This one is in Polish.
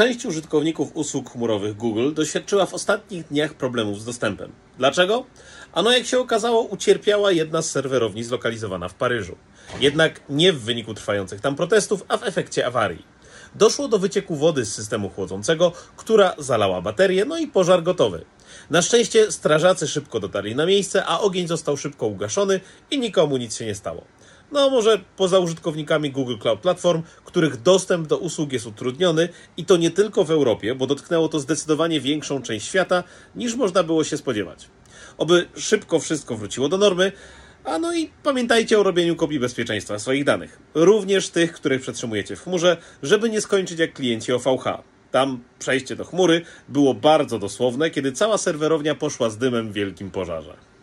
Część użytkowników usług chmurowych Google doświadczyła w ostatnich dniach problemów z dostępem. Dlaczego? Ano, jak się okazało, ucierpiała jedna z serwerowni zlokalizowana w Paryżu. Jednak nie w wyniku trwających tam protestów, a w efekcie awarii. Doszło do wycieku wody z systemu chłodzącego, która zalała baterię, no i pożar gotowy. Na szczęście strażacy szybko dotarli na miejsce, a ogień został szybko ugaszony i nikomu nic się nie stało. No, może poza użytkownikami Google Cloud Platform, których dostęp do usług jest utrudniony i to nie tylko w Europie, bo dotknęło to zdecydowanie większą część świata niż można było się spodziewać. Oby szybko wszystko wróciło do normy, a no i pamiętajcie o robieniu kopii bezpieczeństwa swoich danych, również tych, których przetrzymujecie w chmurze, żeby nie skończyć jak klienci OVH. Tam przejście do chmury było bardzo dosłowne, kiedy cała serwerownia poszła z dymem w wielkim pożarze.